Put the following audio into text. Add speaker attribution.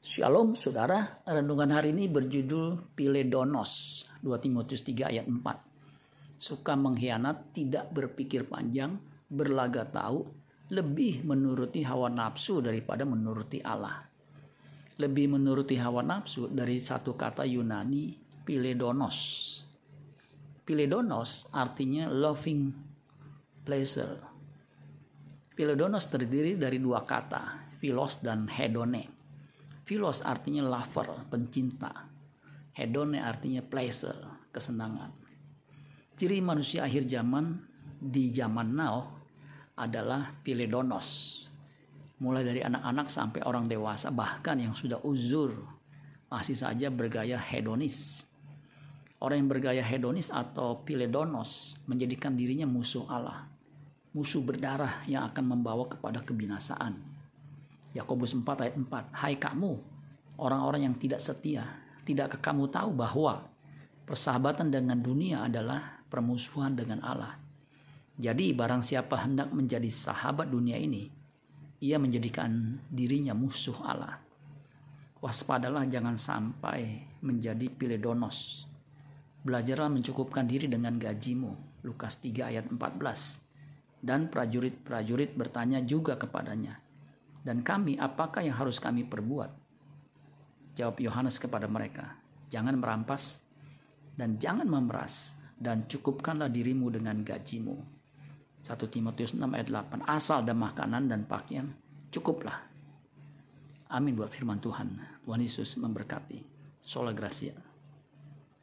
Speaker 1: Shalom saudara, renungan hari ini berjudul Piledonos, 2 Timotius 3 ayat 4. Suka mengkhianat, tidak berpikir panjang, berlaga tahu, lebih menuruti hawa nafsu daripada menuruti Allah. Lebih menuruti hawa nafsu dari satu kata Yunani, Piledonos. Piledonos artinya loving pleasure. Piledonos terdiri dari dua kata, philos dan hedone Philos artinya lover, pencinta. Hedone artinya pleasure, kesenangan. Ciri manusia akhir zaman di zaman now adalah piledonos. Mulai dari anak-anak sampai orang dewasa bahkan yang sudah uzur masih saja bergaya hedonis. Orang yang bergaya hedonis atau piledonos menjadikan dirinya musuh Allah. Musuh berdarah yang akan membawa kepada kebinasaan Yakobus 4 ayat 4. Hai kamu, orang-orang yang tidak setia, tidakkah kamu tahu bahwa persahabatan dengan dunia adalah permusuhan dengan Allah? Jadi barang siapa hendak menjadi sahabat dunia ini, ia menjadikan dirinya musuh Allah. Waspadalah jangan sampai menjadi piledonos. Belajarlah mencukupkan diri dengan gajimu. Lukas 3 ayat 14. Dan prajurit-prajurit bertanya juga kepadanya, dan kami, apakah yang harus kami perbuat? Jawab Yohanes kepada mereka, jangan merampas dan jangan memeras dan cukupkanlah dirimu dengan gajimu. 1 Timotius 6 ayat 8 Asal ada makanan dan pakaian cukuplah Amin buat firman Tuhan Tuhan Yesus memberkati Sola Gracia